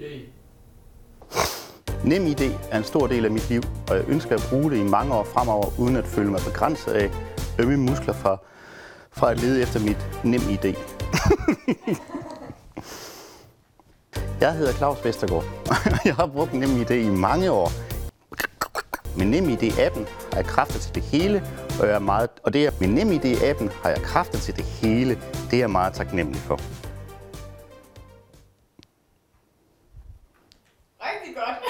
Yay. NemID er en stor del af mit liv, og jeg ønsker at bruge det i mange år fremover, uden at føle mig begrænset af ømme muskler fra, fra at lede efter mit NemID. jeg hedder Claus Vestergaard, og jeg har brugt NemID i mange år. Med NemID-appen har jeg kræfter til det hele, og, jeg er meget, og det er, med NemID-appen har jeg kræfter til det hele. Det er jeg meget taknemmelig for. you got.